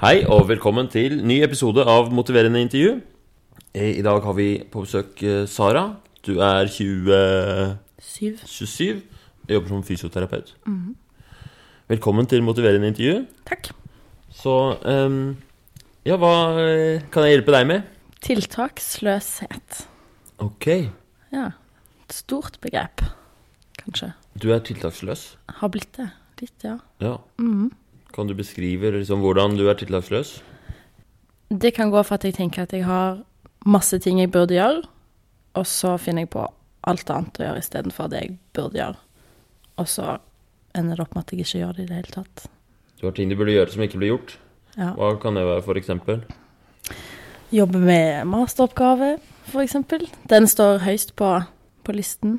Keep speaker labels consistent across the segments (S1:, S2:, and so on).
S1: Hei og velkommen til ny episode av Motiverende intervju. Eh, I dag har vi på besøk eh, Sara. Du er 20,
S2: 7.
S1: 27 Jeg jobber som fysioterapeut. Velkommen til Motiverende intervju.
S2: Takk.
S1: Så um, ja, hva eh, kan jeg hjelpe deg med?
S2: Tiltaksløshet.
S1: Ok,
S2: Ja. Et stort begrep, kanskje.
S1: du er tiltaksløs.
S2: Har blitt det. Litt, ja.
S1: Ja.
S2: Mhm.
S1: Kan du beskrive liksom, hvordan du er tiltaksløs?
S2: Det kan gå for at jeg tenker at jeg har masse ting jeg burde gjøre, og så finner jeg på alt annet å gjøre istedenfor det jeg burde gjøre. Og så ender det opp med at jeg ikke gjør det i det hele tatt.
S1: Du har ting du burde gjøre som ikke blir gjort.
S2: Ja.
S1: Hva kan det være, eksempel?
S2: Jobbe med masteroppgave, eksempel. Den står høyst på, på listen.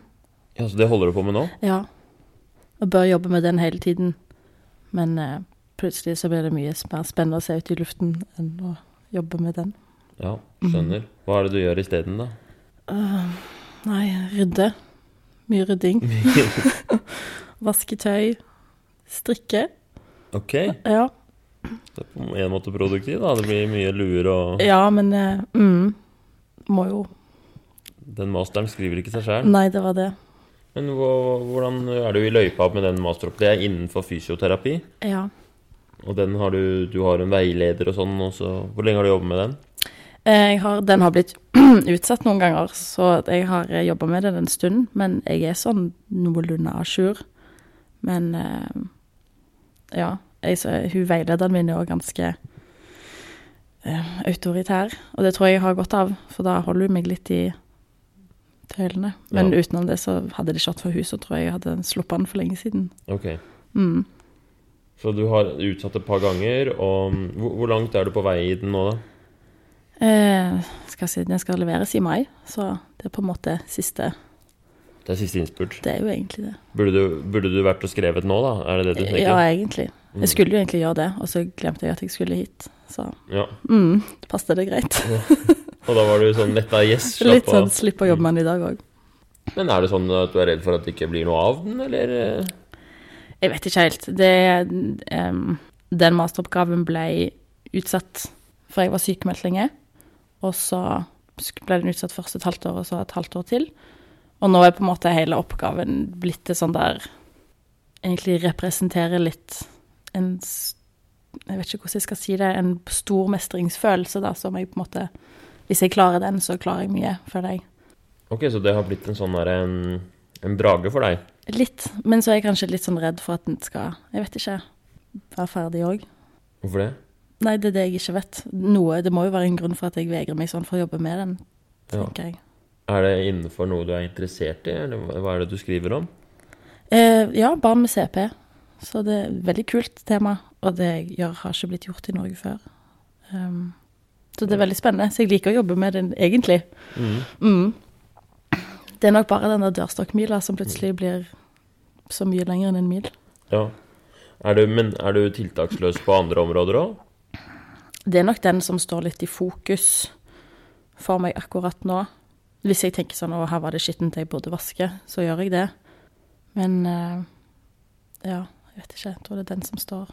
S1: Ja, Så det holder du på med nå?
S2: Ja. Og bør jobbe med den hele tiden. Men eh, plutselig så blir det mye mer spennende å se ut i luften enn å jobbe med den.
S1: Ja, skjønner. Hva er det du gjør isteden, da?
S2: Uh, nei, rydde. Mye rydding. Vaske tøy. Strikke.
S1: Ok,
S2: Ja.
S1: det er på en måte produktiv, da. Det blir mye luer og
S2: ja, men uh, mm, Må jo
S1: Den masteren skriver ikke seg sjøl.
S2: Nei, det var det.
S1: Men hvordan er du i løypa med den masteroppgaven? Det er innenfor fysioterapi.
S2: Ja.
S1: Og den har du Du har en veileder og sånn også. Hvor lenge har du jobbet med den?
S2: Eh, har, den har blitt utsatt noen ganger, så jeg har jobba med den en stund. Men jeg er sånn noenlunde à jour. Men eh, ja. Jeg, så, hun veilederen min er jo ganske eh, autoritær, og det tror jeg jeg har godt av, for da holder hun meg litt i tøylene. Men
S1: Ja.
S2: utenom det så hadde det ikke vært for hun, så tror jeg jeg hadde sluppet den for lenge siden.
S1: Ok.
S2: Mm.
S1: Så du har utsatt et par ganger, og hvor, hvor langt er du på vei i den nå, da?
S2: Eh, skal jeg si, den skal leveres i mai, så det er på en måte siste
S1: Det er siste innspurt.
S2: Det er jo egentlig det.
S1: Burde du, burde du vært og skrevet nå, da? Er det det du tenker?
S2: Ja, egentlig. Jeg skulle jo egentlig gjøre det, og så glemte jeg at jeg skulle hit. Så
S1: Ja.
S2: mm, passet det greit.
S1: Og da var du sånn letta yes,
S2: Litt sånn slipp å jobbe med den i dag òg.
S1: Men er det sånn at du er redd for at det ikke blir noe av den, eller?
S2: Jeg vet ikke helt. Det, um, den masteroppgaven ble utsatt for jeg var sykemeldt lenge. Og så ble den utsatt først et halvt år, og så et halvt år til. Og nå er på en måte hele oppgaven blitt til sånn der Egentlig representerer litt en Jeg vet ikke hvordan jeg skal si det. En stor mestringsfølelse, da, som jeg på en måte Hvis jeg klarer den, så klarer jeg mye, føler jeg.
S1: Ok, så det har blitt en sånn derre en, en drage for deg?
S2: Litt. Men så er jeg kanskje litt sånn redd for at den skal Jeg vet ikke. Være ferdig òg.
S1: Hvorfor det?
S2: Nei, det er det jeg ikke vet. Noe, det må jo være en grunn for at jeg vegrer meg sånn for å jobbe med den,
S1: Ja.
S2: tenker jeg.
S1: Er det innenfor noe du er interessert i, eller hva er det du skriver om?
S2: Eh, ja, barn med CP. Så det er et veldig kult tema, og det jeg gjør, har ikke blitt gjort i Norge før. Um, så det er veldig spennende. Så jeg liker å jobbe med den egentlig.
S1: Mm.
S2: Mm. Det er nok bare den der dørstokkmila som plutselig blir så mye lenger enn en mil.
S1: Ja. Er du, men er du tiltaksløs på andre områder òg?
S2: Det er nok den som står litt i fokus for meg akkurat nå. Hvis jeg tenker sånn 'Å, her var det skittent jeg burde vaske', så gjør jeg det. Men eh, ja, jeg vet ikke. Jeg tror det er den som står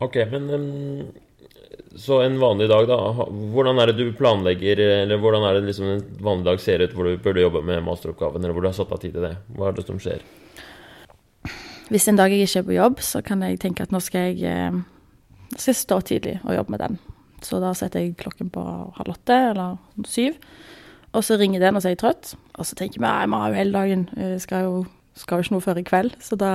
S1: Ok, men ehm, Så en vanlig dag, da. Hvordan er det du planlegger, eller hvordan er det liksom en vanlig dag ser ut hvor du burde jobbe med masteroppgaven, eller hvor du har satt av tid til det? Hva er det som skjer?
S2: Hvis en dag jeg ikke er på jobb, så kan jeg tenke at nå skal jeg, eh, skal stå tidlig og jobbe med den. Så da setter jeg klokken på halv åtte eller syv. Og så ringer den, og så er jeg trøtt. Og så tenker jeg jeg må ha jo hele dagen. Jeg skal jo, skal jo ikke noe før i kveld. Så da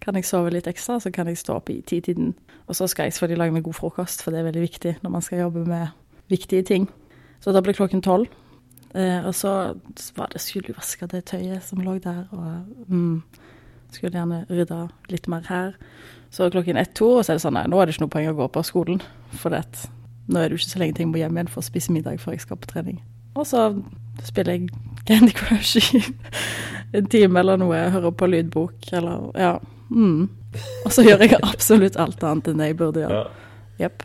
S2: kan jeg sove litt ekstra, så kan jeg stå opp i titiden. Og så skal jeg selvfølgelig lage meg god frokost, for det er veldig viktig når man skal jobbe med viktige ting. Så da ble klokken tolv. Eh, og så var det, skulle vaske det tøyet som lå der, og mm, skulle gjerne rydda litt mer her. Så klokken ett-to, og så er det sånn nei, nå er det ikke noe poeng å gå på skolen. For det, at nå er det jo ikke så lenge til jeg må hjem igjen for å spise middag før jeg skal på trening. Og så spiller jeg Candy Crush i en time eller noe, hører på lydbok eller ja. Mm. Og så gjør jeg absolutt alt annet enn det jeg burde gjøre.
S1: Ja.
S2: Yep.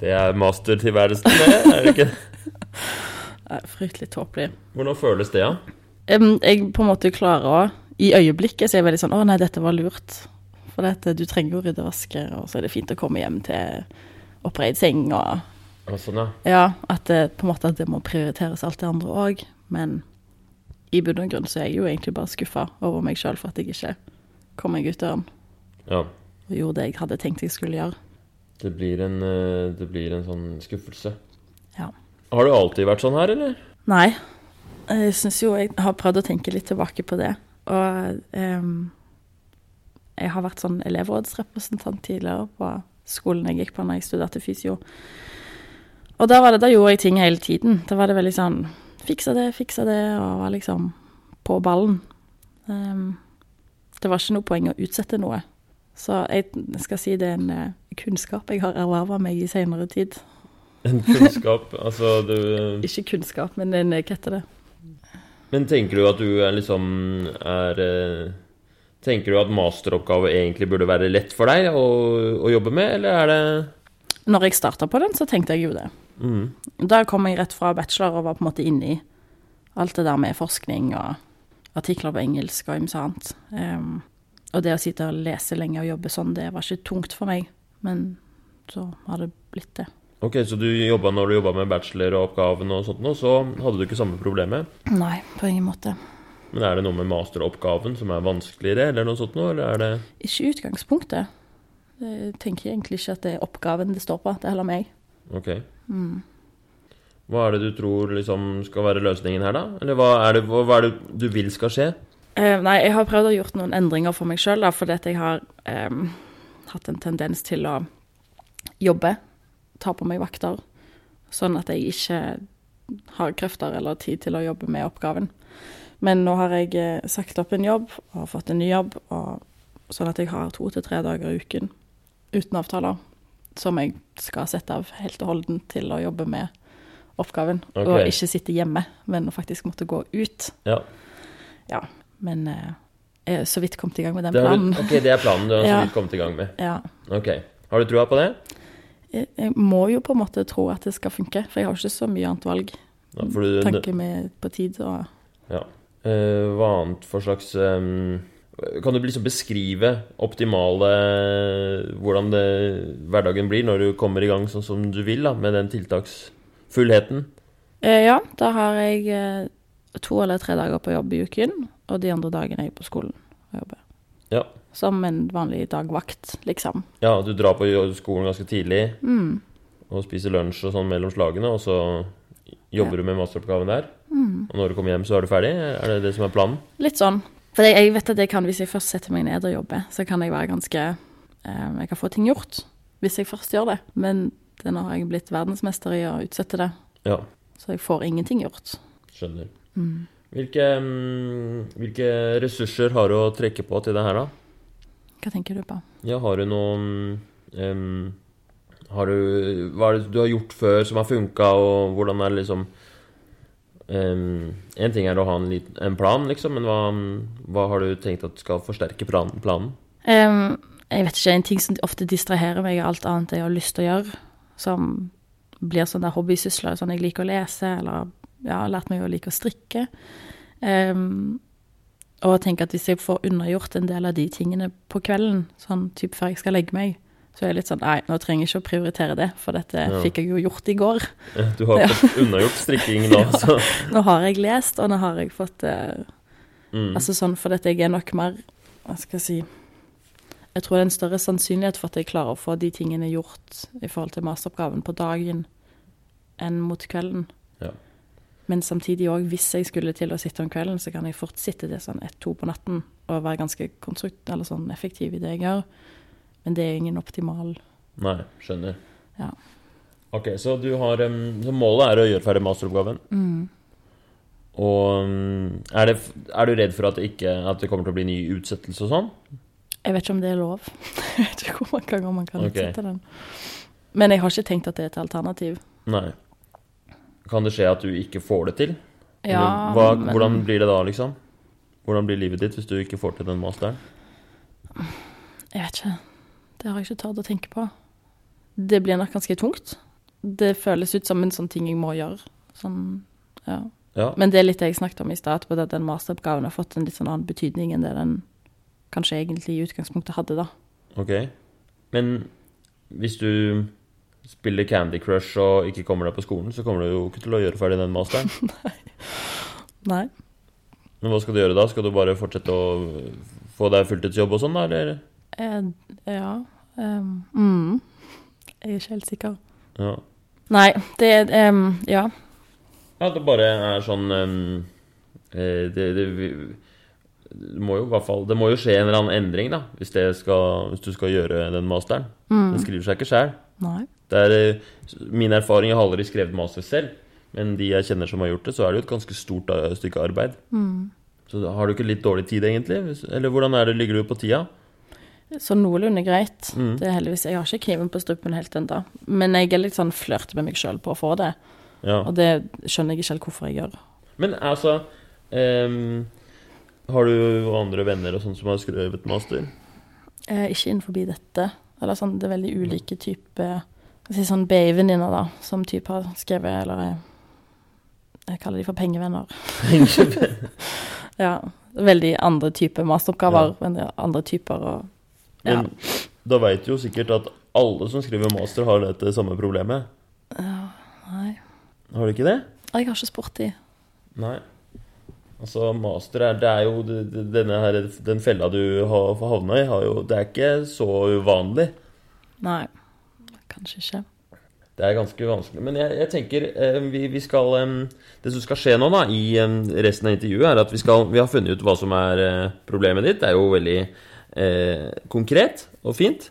S1: Det er mastertilværelsen, det, er det ikke?
S2: Det er Fryktelig tåpelig.
S1: Hvordan føles det, da?
S2: Em, Jeg på en måte klarer å I øyeblikket så er jeg veldig sånn Å nei, dette var lurt. For dette, du trenger jo rydde og vaske, og så er det fint å komme hjem til oppreid seng og
S1: Ja, sånn, ja.
S2: Ja, at det på en måte at det må prioriteres alt det andre òg. Men i bunn og grunn så er jeg jo egentlig bare skuffa over meg sjøl for at jeg ikke kom jeg ut døren
S1: ja.
S2: og gjorde det jeg hadde tenkt jeg skulle gjøre.
S1: Det blir en, eh, det blir en sånn skuffelse.
S2: Ja.
S1: Har du alltid vært sånn her, eller?
S2: Nei. Jeg syns jo jeg har prøvd å tenke litt tilbake på det. Og um, jeg har vært sånn elevrådsrepresentant tidligere på skolen jeg gikk på når jeg studerte fysio. Og da, var det, da gjorde jeg ting hele tiden. Da var det veldig sånn Fiksa det, fiksa det, og var liksom på ballen. Ehm, det var ikke noe poeng å utsette noe. Så jeg skal si det er en eh, kunnskap jeg har erverva meg i seinere tid.
S1: En kunnskap, altså du
S2: Ikke kunnskap, men en, hva heter det?
S1: Men tenker du at du er liksom er eh, Tenker du at masteroppgave egentlig burde være lett for deg å, å jobbe med, eller er det
S2: Når jeg starta på den, så tenkte jeg jo det.
S1: mm.
S2: Da kom jeg rett fra bachelor og var på en måte inne i alt det der med forskning og artikler på engelsk og ymse annet. Um, og det å sitte og lese lenge og jobbe sånn, det var ikke tungt for meg. Men så har det blitt det.
S1: Ok, så du jobba når du jobba med bacheloroppgaven og sånt nå, så hadde du ikke samme problemet.
S2: Nei, på ingen måte.
S1: Men er det noe med masteroppgaven som er vanskeligere, eller noe sånt noe, eller er det
S2: Ikke i utgangspunktet. Jeg tenker egentlig ikke at det er oppgaven det står på, det er heller meg.
S1: Ok. Hva er det du tror liksom skal være løsningen her, da? Eller hva er det, hva, er det du vil skal skje?
S2: Uh, nei, jeg har prøvd å gjort noen endringer for meg sjøl, fordi at jeg har um, hatt en tendens til å jobbe, ta på meg vakter, sånn at jeg ikke har krefter eller tid til å jobbe med oppgaven. Men nå har jeg eh, sagt opp en jobb og fått en ny jobb, og, sånn at jeg har to til tre dager i uken uten avtaler, som jeg skal sette av helt og holden til å jobbe med oppgaven.
S1: Okay.
S2: Og ikke sitte hjemme, men å faktisk måtte gå ut.
S1: Ja,
S2: Ja, men eh, jeg er så vidt kommet i gang med den planen.
S1: du, ok, det er planen du har så vidt kommet i gang med.
S2: Ja.
S1: Ok. Har du trua på det?
S2: Jeg, jeg må jo på en måte tro at det skal funke, for jeg har ikke så mye annet valg.
S1: Ja, du,
S2: Tanke med på tid og
S1: Ja. Uh, hva annet for slags um, Kan du liksom beskrive optimale Hvordan det, hverdagen blir når du kommer i gang sånn som du vil, da, med den tiltaksfullheten?
S2: eh, Ja, da har jeg eh, to eller tre dager på jobb i uken, og de andre dagene er jeg på skolen og jobber.
S1: Ja.
S2: Som en vanlig dagvakt, liksom.
S1: ja, du drar på skolen ganske tidlig
S2: Mm.
S1: og spiser lunsj og sånn mellom slagene, og så jobber du med masteroppgaven der.
S2: Mm.
S1: Og når du kommer hjem, så er du ferdig? Er det det som er planen?
S2: Litt sånn. For jeg vet at jeg kan, hvis jeg først setter meg ned og jobber, så kan jeg være ganske eh, Jeg kan få ting gjort hvis jeg først gjør det. Men det nå har jeg blitt verdensmester i å utsette det,
S1: Ja,
S2: så jeg får ingenting gjort.
S1: skjønner.
S2: Mm.
S1: Hvilke, mm, hvilke ressurser har du å trekke på til det her, da?
S2: Hva tenker du på?
S1: Ja, har du noe um, Har du Hva er det du har gjort før som har funka, og hvordan er det liksom em, En ting er å ha en, liten, en plan, liksom, men hva, hva har du tenkt at skal forsterke plan, planen?
S2: Um, jeg vet ikke, En ting som ofte distraherer meg, er alt annet jeg har lyst til å gjøre. Som blir sånn der hobbysysler. Sånn jeg liker å lese, eller ja, lært meg å like å strikke. Um, og jeg tenker at hvis jeg får unnagjort en del av de tingene på kvelden, sånn typ før jeg skal legge meg, så er jeg litt sånn Nei, nå trenger jeg ikke å prioritere det, for dette
S1: Ja.
S2: fikk jeg jo gjort i går.
S1: Du har
S2: Ja.
S1: fått unnagjort strikking nå, så
S2: Nå har jeg lest, og nå har jeg fått uh,
S1: mm.
S2: Altså sånn for at jeg er nok mer Hva skal jeg si Jeg tror det er en større sannsynlighet for at jeg klarer å få de tingene gjort i forhold til masteroppgaven på dagen enn mot kvelden.
S1: Ja.
S2: Men samtidig òg, hvis jeg skulle til å sitte om kvelden, så kan jeg fort sitte til sånn ett-to på natten og være ganske konstrukt, eller sånn effektiv i det jeg gjør. Men det er ingen optimal
S1: Nei, skjønner.
S2: Ja.
S1: Ok, så du har Så målet er å gjøre ferdig masteroppgaven.
S2: mm.
S1: Og er, det, er du redd for at det, ikke, at det kommer til å bli ny utsettelse og sånn?
S2: Jeg vet ikke om det er lov. Jeg vet ikke hvor mange ganger man kan
S1: okay.
S2: utsette den. Men jeg har ikke tenkt at det er et alternativ.
S1: Nei. Kan det skje at du ikke får det til?
S2: Ja,
S1: Eller hva,
S2: men-
S1: Hvordan blir det da, liksom? Hvordan blir livet ditt hvis du ikke får til den masteren?
S2: Jeg vet ikke. Det har jeg ikke tatt å tenke på. Det blir nok ganske tungt. Det føles ut som en sånn ting jeg må gjøre. Sånn, ja.
S1: Ja.
S2: Men det er litt det jeg snakket om i stad, at den masteroppgaven har fått en litt sånn annen betydning enn det den kanskje egentlig i utgangspunktet hadde, da.
S1: Ok. Men hvis du spiller Candy Crush og ikke kommer deg på skolen, så kommer du jo ikke til å gjøre ferdig den masteren.
S2: Nei. Nei.
S1: Men hva skal du gjøre da? Skal du bare fortsette å få deg fulltidsjobb og sånn, da, eller?
S2: Eh, ja Um, mm. Jeg er ikke helt sikker.
S1: Ja.
S2: Nei, det ehm, Ja.
S1: Ja, det bare er sånn eh, det, det, det må jo i hvert fall Det må jo skje en eller annen endring, da, hvis, det skal, hvis du skal gjøre den masteren.
S2: Mm.
S1: Den skriver seg ikke sjæl. Er eh, min erfaring. Jeg har aldri skrevet master selv, men de jeg kjenner som har gjort det, så er det jo et ganske stort eh, stykke arbeid.
S2: Mm.
S1: Så har du ikke litt dårlig tid, egentlig? Eller hvordan er det, ligger du på tida?
S2: Så noenlunde greit.
S1: Mm.
S2: Det er heldigvis, Jeg har ikke kniven på strupen helt ennå. Men jeg er litt sånn flørte med meg sjøl på å få det.
S1: Ja.
S2: Og det skjønner jeg ikke helt hvorfor jeg gjør.
S1: Men altså ehm, Har du andre venner og sånn som har skrevet master?
S2: Eh, ikke innenfor dette. Eller sånn, det er veldig ulike typer si sånn BI-venninner, da, som type har skrevet, eller jeg, jeg kaller de for pengevenner. ja. Veldig andre typer masteroppgaver, Ja. andre typer og ja.
S1: Men da veit du jo sikkert at alle som skriver master, har dette samme problemet.
S2: Nei.
S1: Har du ikke det?
S2: Jeg har ikke spurt de.
S1: Nei. Altså, master er, det er jo denne her, Den fella du har havna i, har jo Det er ikke så uvanlig.
S2: Nei. Kanskje ikke.
S1: Det er ganske vanskelig. Men jeg, jeg tenker eh, vi, vi skal eh, Det som skal skje nå, da, i eh, resten av intervjuet, er at vi skal Vi har funnet ut hva som er eh, problemet ditt. Det er jo veldig eh, konkret og fint.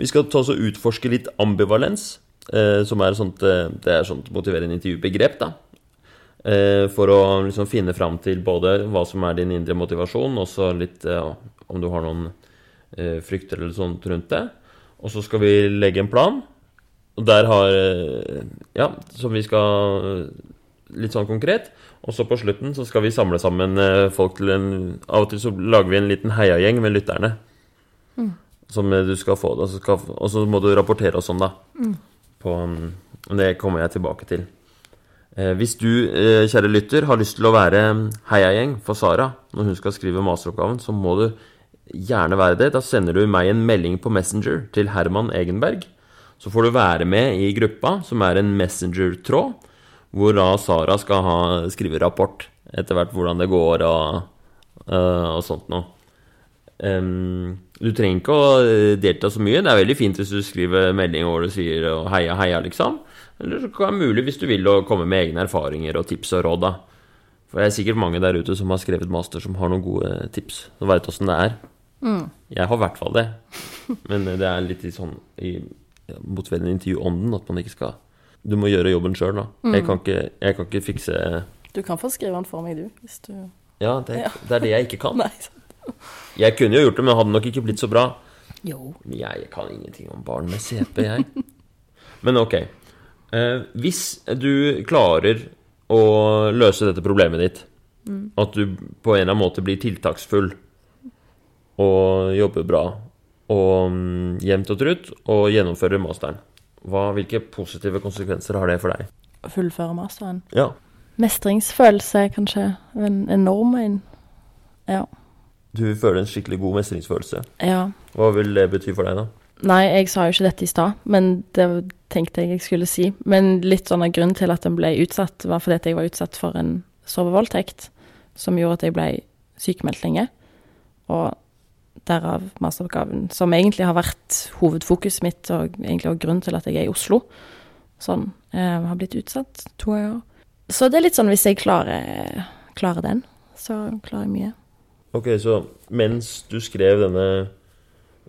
S1: Vi skal ta oss og utforske litt ambivalens, eh, som er sånt Det er sånt motiverende intervjubegrep, da. Eh, for å liksom finne fram til både hva som er din indre motivasjon, og så litt eh, om du har noen eh, frykter eller sånt rundt det. Og så skal vi legge en plan. Og der har Ja, som vi skal Litt sånn konkret. Og så på slutten så skal vi samle sammen folk til en Av og til så lager vi en liten heiagjeng med lytterne. Som eh, du skal få. Og så, skal, og så må du rapportere oss sånn, da. På, um, det kommer jeg tilbake til. Eh, hvis du, eh, kjære lytter, har lyst til å være mm, heiagjeng for Sara når hun skal skrive masteroppgaven, så må du gjerne være det. Da sender du meg en melding på Messenger til Herman Egenberg. Så får du være med i gruppa, som er en Messenger-tråd, hvor da Sara skal ha, skrive rapport etter hvert hvordan det går og, øh, og sånt noe. Um, du trenger ikke å eh, delta så mye. Det er veldig fint hvis du skriver melding hvor du sier 'heia, heia', liksom. Eller så kan det være mulig hvis du vil å komme med egne erfaringer og tips og råd, da. For det er sikkert mange der ute som har skrevet master, som har noen gode tips. Som veit åssen det er. Jeg har i hvert fall det. Men det er litt i sånn i motiverende intervjuånden at man ikke skal Du må gjøre jobben sjøl, da. Jeg, kan ikke, jeg kan ikke fikse
S2: Du kan få skrive den for meg, du. Hvis du
S1: Ja, det,
S2: Ja.
S1: det er det jeg ikke kan.
S2: Nei.
S1: Jeg kunne jo gjort det, men hadde nok ikke blitt så bra.
S2: Jo.
S1: Jeg kan ingenting om barn med CP, jeg. Men ok. Eh, hvis du klarer å løse dette problemet ditt, at du på en eller annen måte blir tiltaksfull og jobber bra og mm, jevnt og trutt og gjennomfører masteren, hva, hvilke positive konsekvenser har det for deg?
S2: Å Fullføre masteren.
S1: Ja.
S2: Mestringsfølelse, kanskje. En enorm en. Ja.
S1: Du føler en skikkelig god mestringsfølelse.
S2: ja.
S1: Hva vil det bety for deg, da?
S2: Nei, jeg sa jo ikke dette i stad, men det tenkte jeg jeg skulle si. Men litt sånn av grunnen til at den ble utsatt, var fordi at jeg var utsatt for en sovevoldtekt, som gjorde at jeg ble sykemeldt lenge. Og derav masteroppgaven, som egentlig har vært hovedfokuset mitt, og egentlig også grunnen til at jeg er i Oslo. Sånn. Jeg har blitt utsatt to ganger. Så det er litt sånn hvis jeg klarer, klarer den, så klarer jeg mye.
S1: Ok, så mens du skrev denne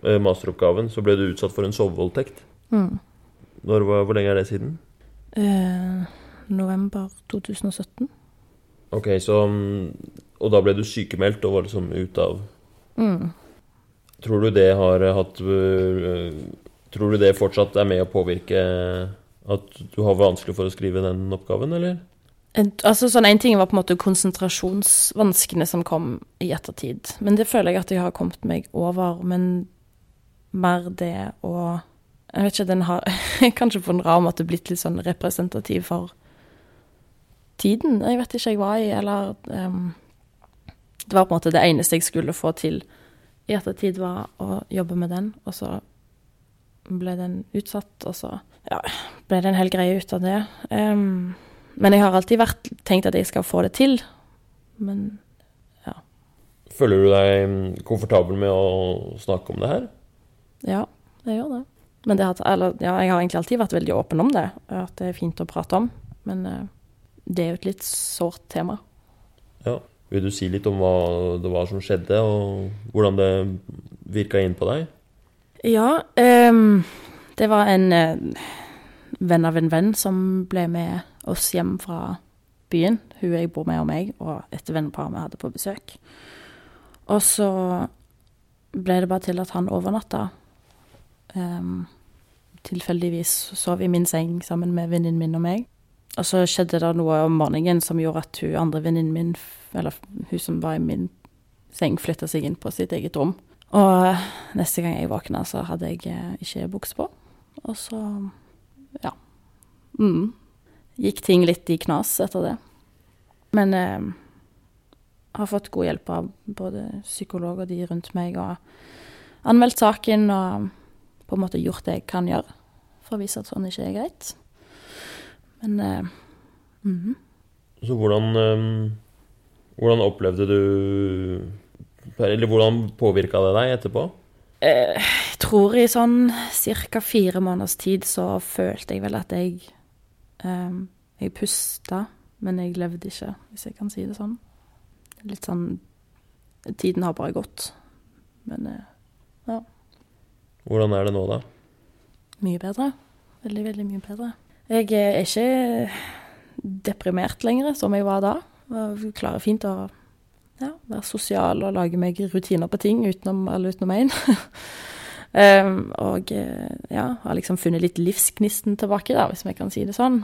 S1: eh, masteroppgaven, så ble du utsatt for en sovevoldtekt.
S2: Mm.
S1: Når, hvor lenge er det siden?
S2: Eh, november 2017.
S1: Ok, så mm, Og da ble du sykemeldt og var liksom ut av
S2: Mm.
S1: Tror du det har hatt øh, Tror du det fortsatt er med å påvirke at du har vanskelig for å skrive den oppgaven, eller?
S2: Altså sånn En ting var på en måte konsentrasjonsvanskene som kom i ettertid. Men det føler jeg at jeg har kommet meg over. Men mer det å Jeg vet ikke, den har kanskje på en rar måte blitt litt sånn representativ for tiden jeg vet ikke jeg var i, eller um, Det var på en måte det eneste jeg skulle få til i ettertid, var å jobbe med den, og så ble den utsatt, og så ja, ble det en hel greie ut av det. Um, men jeg har alltid vært, tenkt at jeg skal få det til. Men ja.
S1: Føler du deg mm, komfortabel med å snakke om det her?
S2: ja, jeg gjør det. Men det har, eller, ja, jeg har egentlig alltid vært veldig åpen om det, at det er fint å prate om. Men eh, det er jo et litt sårt tema.
S1: Ja. Vil du si litt om hva det var som skjedde, og hvordan det virka inn på deg?
S2: Ja, um, det var en uh, venn av en venn som ble med oss hjem fra byen. Hun jeg bor med og meg, og et vennepar vi hadde på besøk. Og så ble det bare til at han overnatta. Em, tilfeldigvis sov i min seng sammen med venninnen min og meg. Og så skjedde det noe om morgenen som gjorde at hun andre venninnen min, eller hun som var i min seng, flytta seg inn på sitt eget rom. Og neste gang jeg våkna, så hadde jeg eh, ikke bukse på. Og så ja. Mm. Gikk ting litt i knas etter det. Men eh, har fått god hjelp av både psykolog og de rundt meg, og anmeldt saken og på en måte gjort det jeg kan gjøre for å vise at sånn ikke er greit. Men eh, -hmm.
S1: Så hvordan, øhm, hvordan opplevde du Eller hvordan påvirka det deg etterpå?
S2: Eh, Jeg tror i sånn ca. fire måneders tid så følte jeg vel at jeg eh, Jeg pusta, men jeg levde ikke, hvis jeg kan si det sånn. Litt sånn Tiden har bare gått. Men eh,
S1: Hvordan er det nå, da?
S2: mye bedre. Veldig, veldig mye bedre. Jeg er ikke deprimert lenger, som jeg var da. Jeg klarer fint å ja, være sosial og lage meg rutiner på ting utenom alle utenom. Em, og eh, ja, har liksom funnet litt livsgnisten tilbake, da, hvis vi kan si det sånn.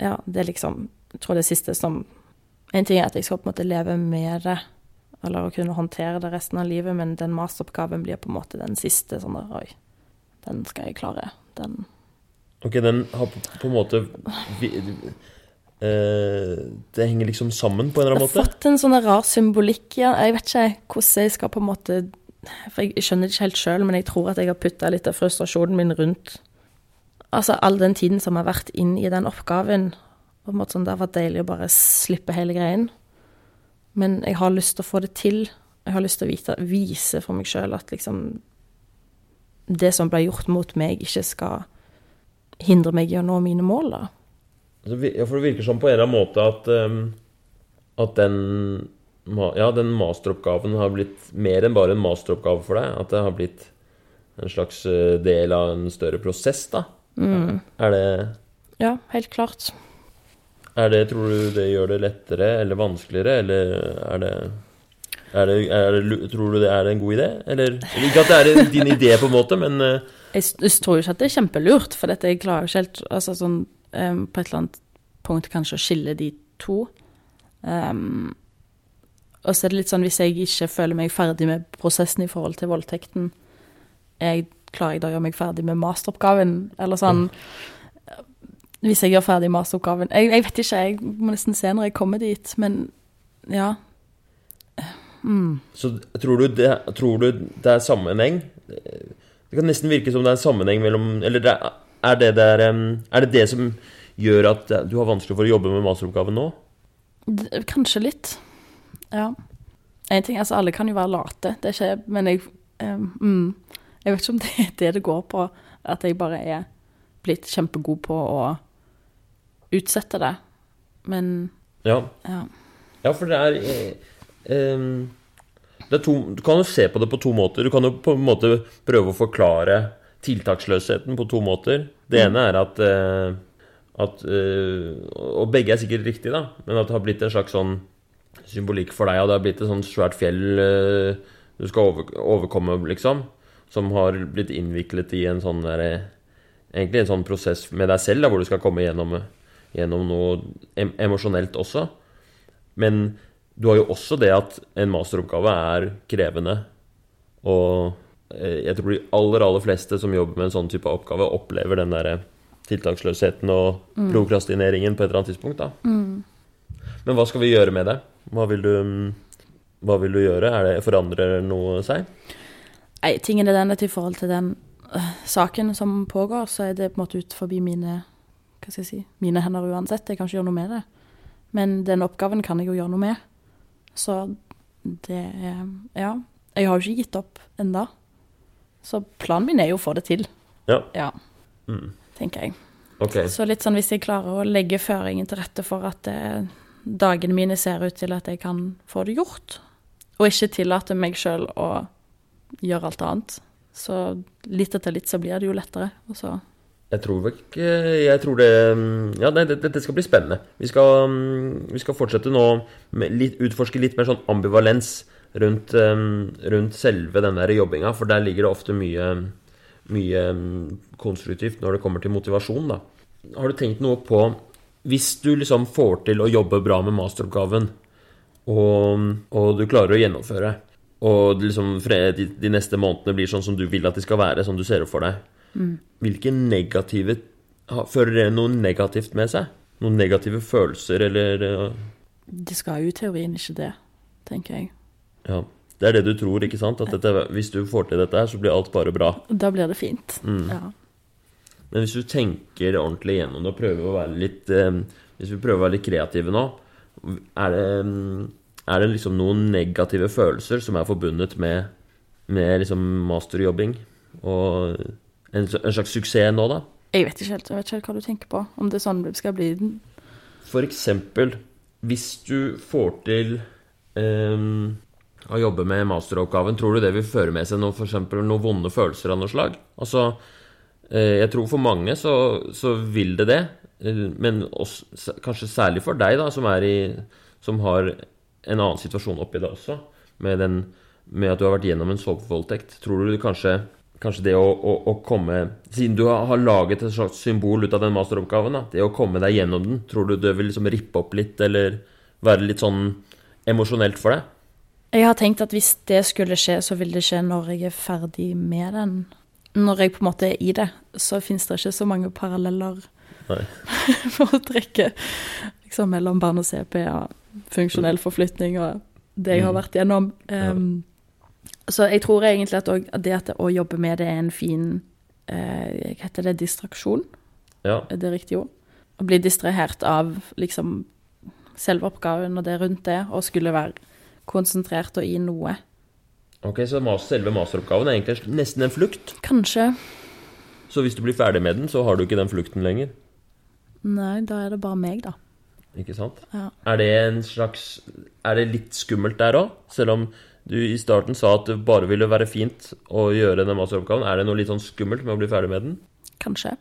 S2: Ja, det er liksom Jeg tror det siste som En ting er at jeg skal på en måte leve med det, eller å kunne håndtere det resten av livet, men den masteroppgaven blir på en måte den siste sånn der Oi, den skal jeg klare. Den
S1: Ok, den har på, på en måte vi, eh, Det henger liksom sammen på en eller annen
S2: Jeg
S1: annen
S2: har
S1: måte?
S2: fått en sånn rar symbolikk igjen. den. Jeg vet ikke hvordan jeg skal på en måte For jeg skjønner det ikke helt sjøl, men jeg tror at jeg har putta litt av frustrasjonen min rundt Altså all den tiden som har vært inn i den oppgaven. På en måte sånn, Det har vært deilig å bare slippe hele greien. Men jeg har lyst til å få det til. Jeg har lyst til å vite, vise for meg sjøl at liksom Det som ble gjort mot meg, ikke skal hindre meg i å nå mine mål, da.
S1: Altså, Ja, for det virker som på en eller annen måte at, um, at den, ja, den masteroppgaven har blitt mer enn bare en masteroppgave for deg. At det har blitt en slags øh, del av en større prosess, da. Er det
S2: Ja, helt klart.
S1: Er det, tror du det gjør det lettere eller vanskeligere, eller er det, er det, er det Tror du det er en god idé? Eller Ikke at det er din idé, på en måte, men eh,
S2: Jeg, jeg tror jo ikke at det er kjempelurt, for dette jeg klarer jo ikke helt altså sånn, um, På et eller annet punkt kanskje å skille de to. Um, og så er det litt sånn hvis jeg ikke føler meg ferdig med prosessen i forhold til voldtekten, jeg, klarer jeg da å gjøre meg ferdig med masteroppgaven, eller sånn Hvis jeg gjør ferdig masteroppgaven jeg, jeg vet ikke, jeg må nesten se når jeg kommer dit, men ja. Mm.
S1: Så tror du det, tror du det er sammenheng? Det kan nesten virke som det er en sammenheng mellom Eller det er, er, det der, er det det som gjør at du har vanskelig for å jobbe med masteroppgaven nå?
S2: Kanskje litt. Ja. En ting, altså Alle kan jo være late, det skjer, Men jeg mm, Jeg vet ikke om det er det det går på. At jeg bare er blitt kjempegod på å utsette det. Men
S1: Ja.
S2: ja.
S1: Ja, for det er eh, em, det er to, Du kan jo se på det på to måter. Du kan jo på en måte prøve å forklare tiltaksløsheten på to måter. Det ene er at, eh, at eh, Og begge er sikkert riktige, da, men at det har blitt en slags sånn symbolikk for deg, og det har blitt et sånt svært fjell eh, du skal over, overkomme, liksom. Som har blitt innviklet i en sånn derre Egentlig en sånn prosess med deg selv, da, hvor du skal komme gjennom, gjennom noe em emosjonelt også. Men du har jo også det at en masteroppgave er krevende. Og eh, jeg tror de aller, aller fleste som jobber med en sånn type oppgave, opplever den derre tiltaksløsheten og prokrastineringen på et eller annet tidspunkt. da. Men hva skal vi gjøre med det? Hva vil du, hva vil du gjøre? Er det Forandrer noe seg?
S2: Nei, tingen er den at i forhold til den øh, saken som pågår, så er det på en måte ut forbi mine hva skal jeg si, mine hender uansett. Jeg kan ikke gjøre noe med det. Men den oppgaven kan jeg jo gjøre noe med. Så det er Ja. Jeg har jo ikke gitt opp enda. Så planen min er jo å få det til.
S1: Ja.
S2: Ja,
S1: Mm.
S2: tenker jeg.
S1: Okay.
S2: Så litt sånn hvis jeg klarer å legge føringen til rette for at det, dagene mine ser ut til at jeg kan få det gjort, og ikke tillate meg sjøl å gjøre alt annet, så litt etter litt så blir det jo lettere. Og så
S1: Jeg tror ikke Jeg tror det mm, Ja, nei, det- dette skal bli spennende. Vi skal, mm, vi skal fortsette nå litt, utforske litt mer sånn ambivalens rundt, mm, rundt selve den der jobbinga, for der ligger det ofte mye, mye konstruktivt når det kommer til motivasjon, da. Har du tenkt noe på Hvis du liksom får til å jobbe bra med masteroppgaven, og, og du klarer å gjennomføre, og liksom de, neste månedene blir sånn som du vil at de skal være, som du ser opp for deg, hvilke negative Fører det noe negativt med seg? Noen negative følelser, eller uh,
S2: det skal jo i teorien ikke det, tenker jeg.
S1: Ja. Det er det du tror, ikke sant? At dette, hvis du får til dette her, så blir alt bare bra.
S2: Da blir det fint.
S1: Mm.
S2: Ja.
S1: Men hvis du tenker ordentlig gjennom det og prøver å være litt eh, Hvis vi prøver å være litt kreative nå, er det, mm, er det liksom noen negative følelser som er forbundet med, med liksom masterjobbing? Og en, en slags suksess nå, da?
S2: Jeg vet ikke helt jeg vet ikke helt hva du tenker på. Om det er sånn det skal bli.
S1: For eksempel, hvis du får til ehm, å jobbe med masteroppgaven, tror du det vil føre med seg noe, for eksempel, noen vonde følelser av noe slag? Altså, eh, jeg tror for mange så, så vil det det, eh, men også, kanskje særlig for deg, da, som, i, som har en annen situasjon oppi det også, med, den, med at du har vært gjennom en sovevoldtekt. Tror du kanskje, kanskje det å, å, å komme Siden du har, laget et slags symbol ut av den masteroppgaven, da, det å komme deg gjennom den, tror du det vil liksom rippe opp litt, eller være litt sånn emosjonelt for deg?
S2: Jeg har tenkt at hvis det skulle skje, så vil det skje når jeg er ferdig med den. Når jeg på en måte er i det, så fins det ikke så mange paralleller for å trekke liksom, mellom barn og CP og funksjonell forflytning og det jeg har
S1: Mm.
S2: vært gjennom. Um, Så jeg tror egentlig at også, at det at å jobbe med det er en fin eh, Hva heter det? Distraksjon?
S1: Ja.
S2: Er det riktig ord? Å bli distrahert av liksom selve oppgaven og det rundt det, og skulle være konsentrert og i noe.
S1: Ok, så selve masteroppgaven er egentlig nesten en flukt.
S2: Kanskje.
S1: Så hvis du blir ferdig med den, så har du ikke den flukten lenger.
S2: Nei, da er det bare meg, da.
S1: Ikke sant?
S2: Ja.
S1: Er det en slags Er det litt skummelt der òg? Selv om du i starten sa at det bare ville være fint å gjøre den masteroppgaven. Er det noe litt sånn skummelt med å bli ferdig med den?
S2: Kanskje.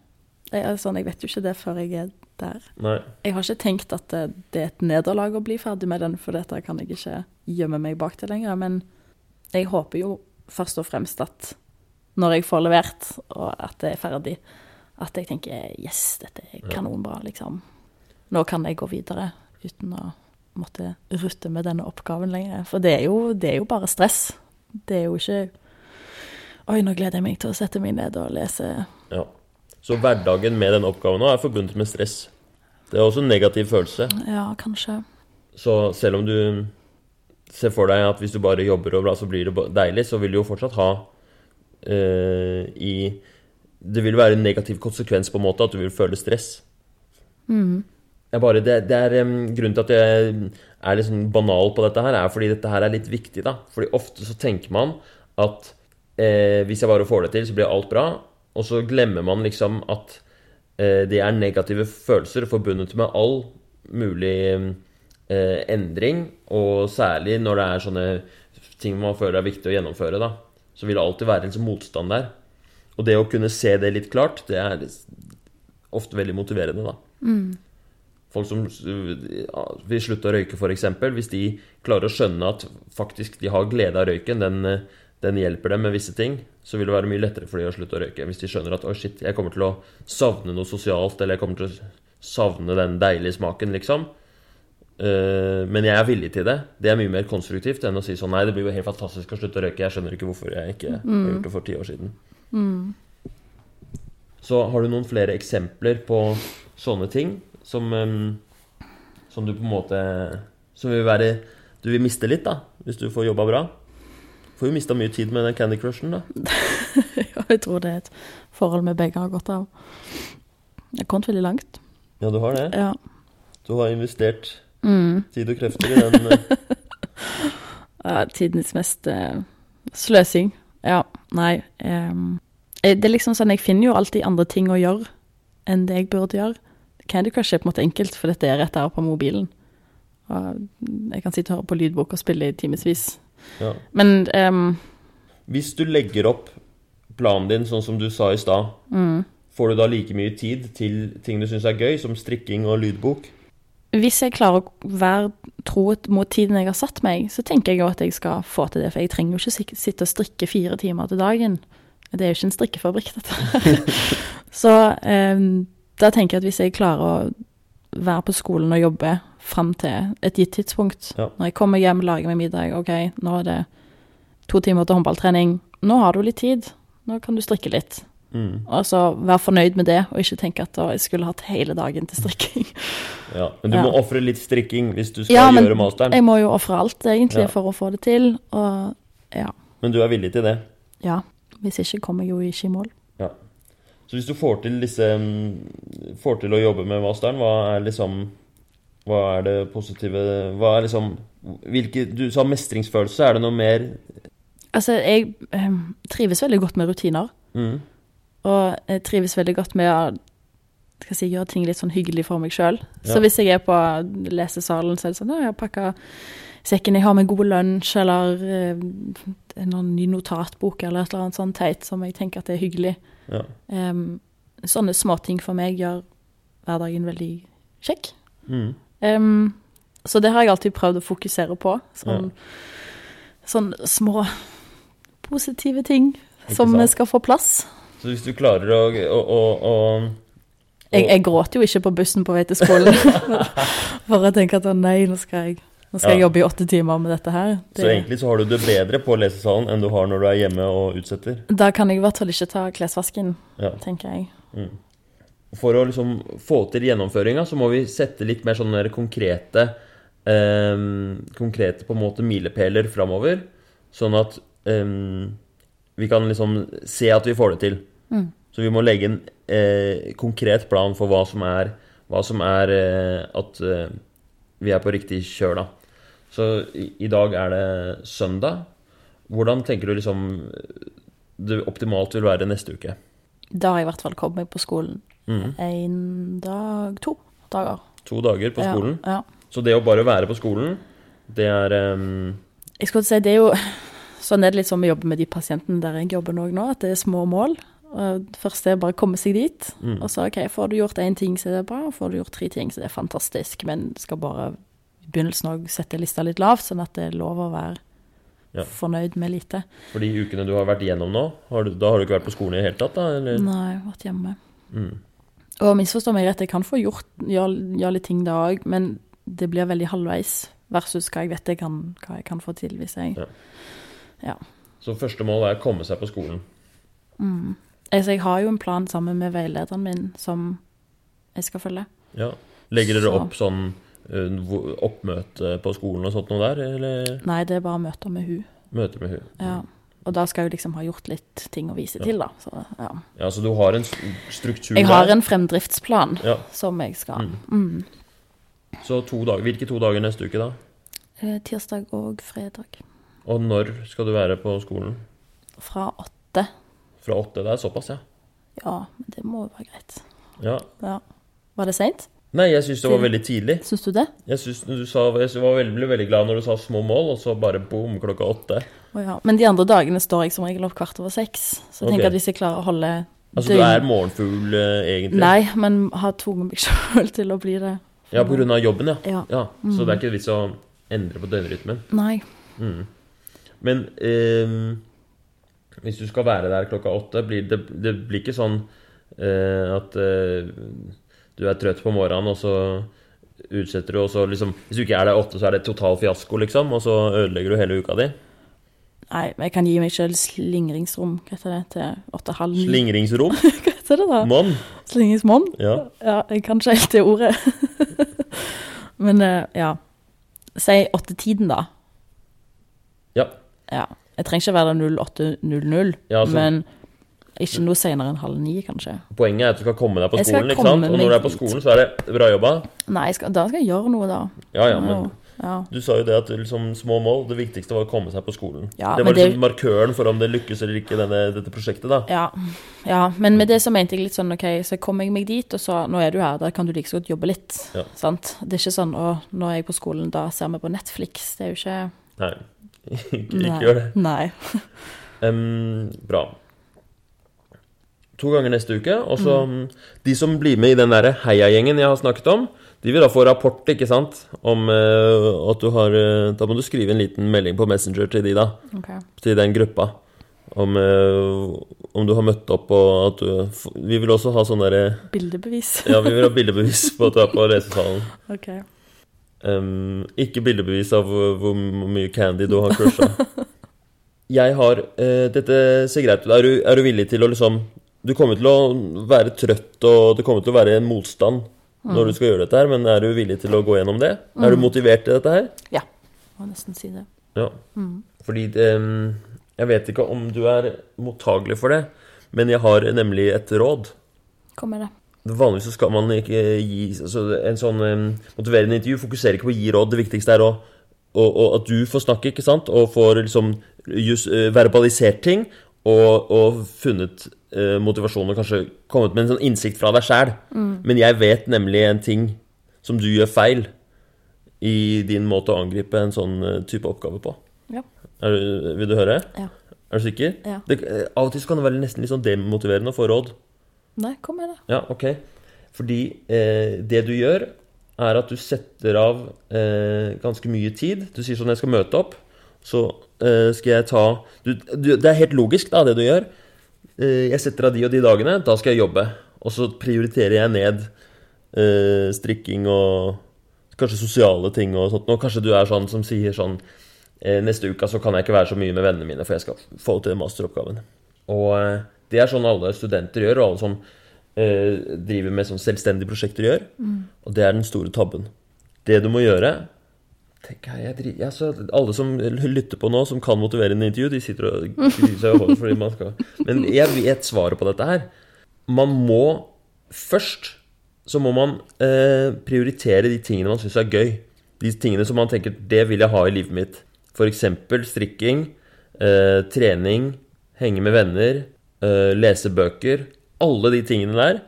S2: Det er sånn, jeg vet jo ikke det før jeg er der.
S1: Nei.
S2: Jeg har ikke tenkt at det, det er et nederlag å bli ferdig med den, for dette kan jeg ikke gjemme meg bak til lenger. Men jeg håper jo først og fremst at når jeg får levert, og at det er ferdig, at jeg tenker yes, dette er kanonbra, liksom. Nå kan jeg gå videre uten å måtte rutte med denne oppgaven lenger. For det er jo, det er jo bare stress. Det er jo ikke Oi, nå gleder jeg meg til å sette meg ned og lese
S1: Ja. Så hverdagen med den oppgaven er forbundet med stress. Det er også en negativ følelse.
S2: Ja, kanskje.
S1: Så selv om du ser for deg at hvis du bare jobber og bra, så blir det deilig, så vil du jo fortsatt ha eh, i Det vil være en negativ konsekvens på en måte at du vil føle stress. Jeg bare, det, det er um, Grunnen til at jeg er litt sånn banal på dette her, er fordi dette her er litt viktig. da. Fordi ofte så tenker man at eh, hvis jeg bare får det til, så blir alt bra. Og så glemmer man liksom at eh, det er negative følelser forbundet med all mulig eh, endring. Og særlig når det er sånne ting man føler er viktig å gjennomføre, da. Så vil det alltid være en sånn motstand der. Og det å kunne se det litt klart, det er ofte veldig motiverende, da. Folk som vil slutte å røyke, f.eks. Hvis de klarer å skjønne at faktisk de har glede av røyken, den, eh, den hjelper dem med visse ting, så vil det være mye lettere for dem å slutte å røyke. Hvis de skjønner at å shit, jeg kommer til å savne noe sosialt, eller jeg kommer til å savne den deilige smaken, liksom. Eh, men jeg er villig til det. Det er mye mer konstruktivt enn å si sånn Nei, det blir jo helt fantastisk å slutte å røyke. Jeg skjønner ikke hvorfor jeg ikke har gjort det for ti år siden. Så har du noen flere eksempler på sånne ting som, som du på en måte Som vil være Du vil miste litt, da, hvis du får jobba bra? Får jo mista mye tid med den Candy Crushen, da.
S2: Ja, jeg tror det er et forhold vi begge har godt av. Jeg har kommet veldig langt.
S1: Ja, du har det.
S2: Ja.
S1: Du har investert
S2: Mm.
S1: tid og krefter i den. eh,
S2: Ja, tidens mest uh, sløsing. Ja, nei. eh, det er liksom sånn, jeg finner jo alltid andre ting å gjøre enn det jeg burde gjøre. Candy Crush er på en måte enkelt, for dette er rett der på mobilen. Og jeg kan sitte og høre på lydbok og spille i timevis.
S1: ja.
S2: Men um,
S1: Hvis du legger opp planen din sånn som du sa i stad,
S2: mm.
S1: får du da like mye tid til ting du syns er gøy, som strikking og lydbok?
S2: hvis jeg klarer å være tro mot tiden jeg har satt meg, så tenker jeg jo at jeg skal få til det. For jeg trenger jo ikke sitte og strikke fire timer til dagen. Det er jo ikke en strikkefabrikk, dette. så ehm, da tenker jeg at hvis jeg klarer å være på skolen og jobbe fram til et gitt tidspunkt
S1: Ja.
S2: Når jeg kommer hjem, lager meg middag, OK, nå er det to timer til håndballtrening. Nå har du litt tid. Nå kan du strikke litt.
S1: Mm.
S2: Og så være fornøyd med det, og ikke tenke at jeg skulle hatt hele dagen til strikking.
S1: Ja. Men du
S2: Ja.
S1: må ofre litt strikking hvis du skal
S2: Ja, men
S1: gjøre masteren.
S2: Jeg må jo ofre alt, egentlig,
S1: Ja.
S2: for å få det til. Og ja.
S1: Men du er villig til det?
S2: ja. Hvis ikke kommer jeg jo ikke i mål.
S1: Så hvis du får til disse mm, Får til å jobbe med masteren, hva er liksom Hva er det positive Hva er liksom hvilke, Du sa mestringsfølelse. Er det noe mer
S2: Altså, jeg eh, trives veldig godt med rutiner.
S1: mm.
S2: Og jeg trives veldig godt med å skal jeg si, gjøre ting litt sånn hyggelig for meg sjøl. Så hvis jeg er på lesesalen, så er det sånn ja, jeg har pakka sekken, jeg har med god lunsj, eller eh, en annen ny notatbok, eller et eller annet sånt teit som jeg tenker at det er hyggelig.
S1: Ja.
S2: Um, sånne småting for meg gjør hverdagen veldig kjekk.
S1: Mm.
S2: Um, så det har jeg alltid prøvd å fokusere på. Sånn, sånn små positive ting
S1: Ikke
S2: som
S1: sant?
S2: skal få plass.
S1: Så hvis du klarer å, å, å, å
S2: Jeg, jeg gråter jo ikke på bussen på vei til skolen. For jeg tenker at nei, nå skal jeg, nå skal jeg jobbe i åtte timer med dette her.
S1: Så egentlig så har du det bedre på lesesalen enn du har når du er hjemme og utsetter.
S2: Da kan jeg i hvert fall ikke ta klesvasken,
S1: Ja.
S2: tenker jeg.
S1: Mm. For å liksom få til gjennomføringa, så må vi sette litt mer sånne konkrete eh, Konkrete på en måte milepæler framover. Sånn at eh, vi kan liksom se at vi får det til.
S2: Mm.
S1: Så vi må legge en eh, konkret plan for hva som er, hva som er eh, at eh, vi er på riktig kjør, da. Så i, i dag er det søndag. Hvordan tenker du liksom det optimalt vil være neste uke?
S2: Da har jeg i hvert fall kommet meg på skolen
S1: Mhm.
S2: en dag, to dager.
S1: To dager på skolen.
S2: Ja, ja.
S1: Så det å bare være på skolen, det er um...
S2: Jeg skulle si, det er jo Sånn er det litt som vi jobber med de pasientene der jeg jobber nå, at det er små mål. Det første er bare å komme seg dit.
S1: Mm.
S2: Og så OK, får du gjort én ting, så er det bra. Får du gjort tre ting, så er det fantastisk. Men skal bare begynnelsen òg sette lista litt lavt, sånn at det er lov å være
S1: Ja.
S2: fornøyd med lite.
S1: For de ukene du har vært igjennom nå, har du, da har du ikke vært på skolen i det hele tatt? da? Eller?
S2: Nei, jeg har vært hjemme.
S1: Mm.
S2: Og misforstå meg rett, jeg kan få gjort gjøre, gjøre litt ting da òg, men det blir veldig halvveis versus hva jeg vet jeg kan, hva jeg kan få til hvis jeg
S1: Ja. Så første mål er å komme seg på skolen.
S2: mm. Altså, jeg har jo en plan sammen med veilederen min som jeg skal følge.
S1: Ja. Legger dere
S2: Så-
S1: opp sånn oppmøte på skolen og sånt noe der, eller
S2: Nei, det er bare møter med hun.
S1: Møter med hun?
S2: Ja. Og da skal jeg liksom ha gjort litt ting å vise
S1: Ja.
S2: til, da. Så, ja.
S1: Ja, så du har en struktur struktur
S2: Jeg har en fremdriftsplan
S1: Ja,
S2: som jeg skal
S1: Mm.
S2: mm.
S1: så to dager. Hvilke to dager neste uke, da?
S2: Eh, Tirsdag og fredag.
S1: Og når skal du være på skolen?
S2: Fra åtte.
S1: Fra åtte? Det er såpass, ja.
S2: Ja, men det må jo være greit.
S1: ja.
S2: Ja. Var det seint?
S1: Nei, jeg syns det var veldig tidlig.
S2: Syns du det?
S1: Jeg, synes, du sa, jeg var veldig, ble veldig glad når du sa små mål, og så bare boom, klokka åtte.
S2: Oh, ja. Men de andre dagene står jeg som regel opp kvart over seks. Så jeg
S1: Ok.
S2: tenker at hvis jeg klarer å holde
S1: Altså, du er morgenfugl, eh, egentlig?
S2: Nei, men har tvunget meg sjøl til å bli det.
S1: Ja, på grunn av jobben, ja.
S2: Ja.
S1: ja. Så det er ikke vits å endre på døgnrytmen.
S2: Nei.
S1: Mm. Men ehm, hvis du skal være der klokka åtte, blir det, det blir ikke sånn eh, at eh, du er trøtt på morgenen, og så utsetter du, og så liksom Hvis du ikke er der åtte, så er det total fiasko, liksom, og så ødelegger du hele uka di.
S2: Nei, men jeg kan gi meg sjøl slingringsrom, hva heter det, til åtte-halv ni.
S1: Slingringsrom.
S2: Hva heter det da?
S1: Monn.
S2: Slingringsmonn?
S1: Ja.
S2: Ja, jeg kan ikke helt det ordet. men eh, ja. Si åttetiden, da.
S1: Ja.
S2: Ja. Jeg trenger ikke være der 08.00,
S1: Ja, altså-
S2: men Ikke noe senere enn halv ni, kanskje.
S1: Poenget er at du skal komme deg på skolen, ikke sant? Og når du er på skolen, så er det bra jobba.
S2: Nei, skal, da skal jeg gjøre noe, da.
S1: Ja, ja, men
S2: ja.
S1: du sa jo det at liksom, små mål, det viktigste var å komme seg på skolen.
S2: Ja,
S1: det var
S2: liksom det-
S1: markøren for om det lykkes eller ikke, denne, dette prosjektet, da.
S2: Ja, ja, men med det så mente jeg litt sånn OK, så kommer jeg meg dit, og så Nå er du her, da kan du like så godt jobbe litt. Sant? Det er ikke sånn Å, nå er jeg på skolen, da ser vi på Netflix. Det er jo ikke
S1: Nei, ikke, ikke gjør det.
S2: Nei.
S1: um, bra. To ganger neste uke. Og så
S2: Mm.
S1: mm, De som blir med i den derre heiagjengen jeg har snakket om, de vil da få rapport, ikke sant? Om uh, at du har uh, Da må du skrive en liten melding på Messenger til de, da.
S2: Okay.
S1: Til den gruppa. Om, uh, om du har møtt opp, og at du Vi vil også ha sånn derre
S2: Bildebevis.
S1: Ja, vi vil ha bildebevis på at du er på lesesalen.
S2: OK.
S1: Um, ikke bildebevis av hvor, hvor mye candy du har crusha. Jeg har uh, Dette ser greit ut. Er du villig til å liksom Du kommer til å være trøtt, og det kommer til å være en motstand når du skal gjøre dette her, men er du villig til å gå gjennom det? Er du motivert til dette her?
S2: Ja. Må nesten si det.
S1: Ja. Fordi em, Jeg vet ikke om du er mottagelig for det, men jeg har nemlig et råd.
S2: Kom med det.
S1: Vanligvis så skal man ikke gi altså En sånn um, motiverende intervju fokuserer ikke på å gi råd. Det viktigste er å, å, å, at du får snakke, ikke sant? Og får liksom just, eh, verbalisert ting. Og, og funnet eh, motivasjon og kanskje kommet med en sånn innsikt fra deg sjæl. Men jeg vet nemlig en ting som du gjør feil i din måte å angripe en sånn eh, type oppgave på.
S2: Ja.
S1: Er, vil du høre?
S2: Ja.
S1: Er du sikker?
S2: Ja.
S1: Det, eh, av og til kan det være nesten litt sånn demotiverende å få råd.
S2: Nei, kom med det.
S1: Ja, ok. Fordi eh, det du gjør, er at du setter av eh, ganske mye tid. Du sier sånn 'Jeg skal møte opp', så eh, skal jeg ta du, du, Det er helt logisk, da, det du gjør. Eh, jeg setter av de og de dagene, da skal jeg jobbe. Og så prioriterer jeg ned eh, strikking og kanskje sosiale ting og sånt. Og kanskje du er sånn som sier sånn eh, Neste uke så kan jeg ikke være så mye med vennene mine, for jeg skal få til masteroppgaven. Og eh, det er sånn alle studenter gjør, og alle som eh, driver med sånn selvstendige prosjekter gjør. Og det er den store tabben. Det du må gjøre jeg, jeg driver, ja, så Alle som lytter på nå, som kan motivere en intervju, de sitter og griser seg i håret fordi man skal Men jeg vet svaret på dette her. Man må først så må man eh, prioritere de tingene man syns er gøy. De tingene som man tenker 'det vil jeg ha i livet mitt'. F.eks. strikking, eh, trening, henge med venner, eh, lese bøker. Alle de tingene der,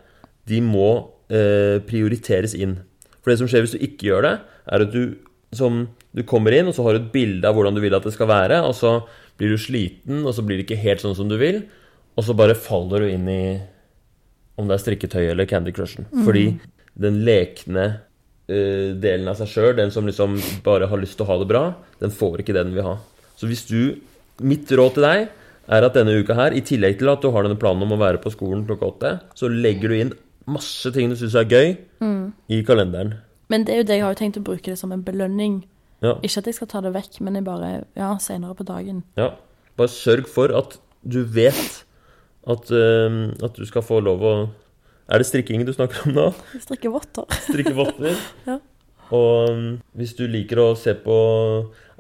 S1: de må eh, prioriteres inn. For det som skjer hvis du ikke gjør det, er at du, som, du kommer inn, og så har du et bilde av hvordan du vil at det skal være, og så blir du sliten, og så blir det ikke helt sånn som du vil, og så bare faller du inn i om det er strikketøy eller Candy Crushen. Fordi den lekne uh, delen av seg sjøl, den som liksom bare har lyst til å ha det bra, den får ikke det den vil ha. Så hvis du Mitt råd til deg er at denne uka her, i tillegg til at du har denne planen om å være på skolen klokka åtte, så legger du inn masse ting du syns er gøy, i kalenderen.
S2: Men det er jo det jeg har jo tenkt å bruke det som en belønning.
S1: Ja.
S2: Ikke at jeg skal ta det vekk, men jeg bare Ja, senere på dagen.
S1: ja. Bare sørg for at du vet at, uh, at du skal få lov å Er det strikking du snakker om nå?
S2: Strikke votter.
S1: Strikke votter.
S2: Ja.
S1: Og um, hvis du liker å se på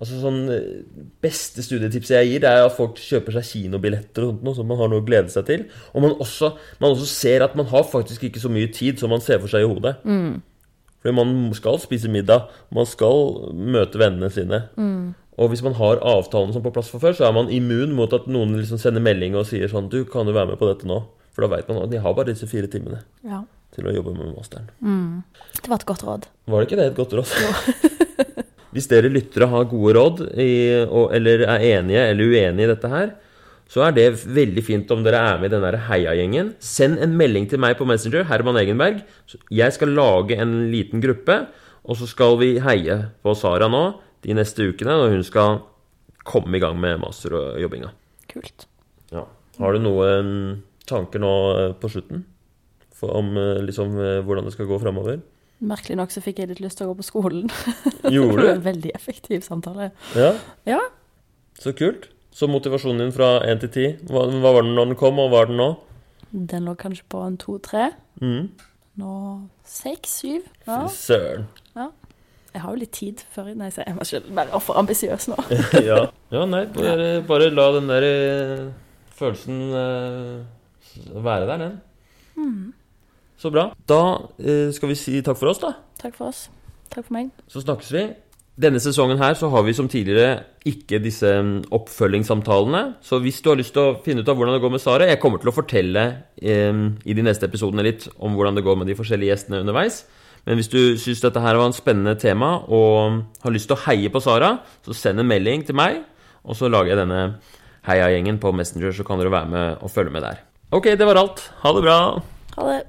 S1: Altså sånn eh, Beste studietipset jeg gir, det er at folk kjøper seg kinobilletter og sånt noe, så man har noe å glede seg til. Og man også, man også ser at man har faktisk ikke så mye tid som man ser for seg i hodet. Fordi man skal spise middag, man skal møte vennene sine. Og hvis man har avtalen som på plass fra før, så er man immun mot at noen liksom sender melding og sier sånn Du, kan du være med på dette nå? For da vet man at de har bare disse fire timene
S2: Ja.
S1: til å jobbe med masteren.
S2: Det var et godt råd.
S1: Var det ikke det et godt råd? Hvis dere lyttere har gode råd, i, og, eller er enige eller uenige i dette her, så er det veldig fint om dere er med i den heiagjengen. Send en melding til meg på Messenger, Herman Egenberg. Jeg skal lage en liten gruppe, og så skal vi heie på Sara nå de neste ukene når hun skal komme i gang med masterjobbinga.
S2: Kult.
S1: Ja. Har du noen tanker nå eh, på slutten? For om eh, liksom eh, hvordan det skal gå framover?
S2: Merkelig nok så fikk jeg litt lyst til å gå på skolen.
S1: Gjorde
S2: Det var en veldig effektiv samtale.
S1: Ja.
S2: Ja.
S1: Så kult. Så motivasjonen din fra 1 til 10, hva, hva var den når den kom, og hva er den nå?
S2: Den lå kanskje på en to-tre.
S1: Mm.
S2: Nå seks-syv. Ja.
S1: Fy søren.
S2: Jeg har jo litt tid før Nei, jeg må ikke være for ambisiøs nå.
S1: ja. ja, nei, bare, bare la den der eh, følelsen uh, være der, den. Så bra. Da uh, skal vi si takk for oss, da.
S2: Takk for oss. Takk for meg.
S1: Så snakkes vi. Denne sesongen her så har vi som tidligere ikke disse mm, oppfølgingssamtalene. Så hvis du har lyst til å finne ut av hvordan det går med Sara Jeg kommer til å fortelle eh, i de neste episodene litt om hvordan det går med de forskjellige gjestene underveis. Men hvis du syns dette her var en spennende tema og har lyst til å heie på Sara, så send en melding til meg, og så lager jeg denne heiagjengen på Messenger, så kan dere være med og følge med der. Ok, det var alt. Ha det bra.
S2: Ha det.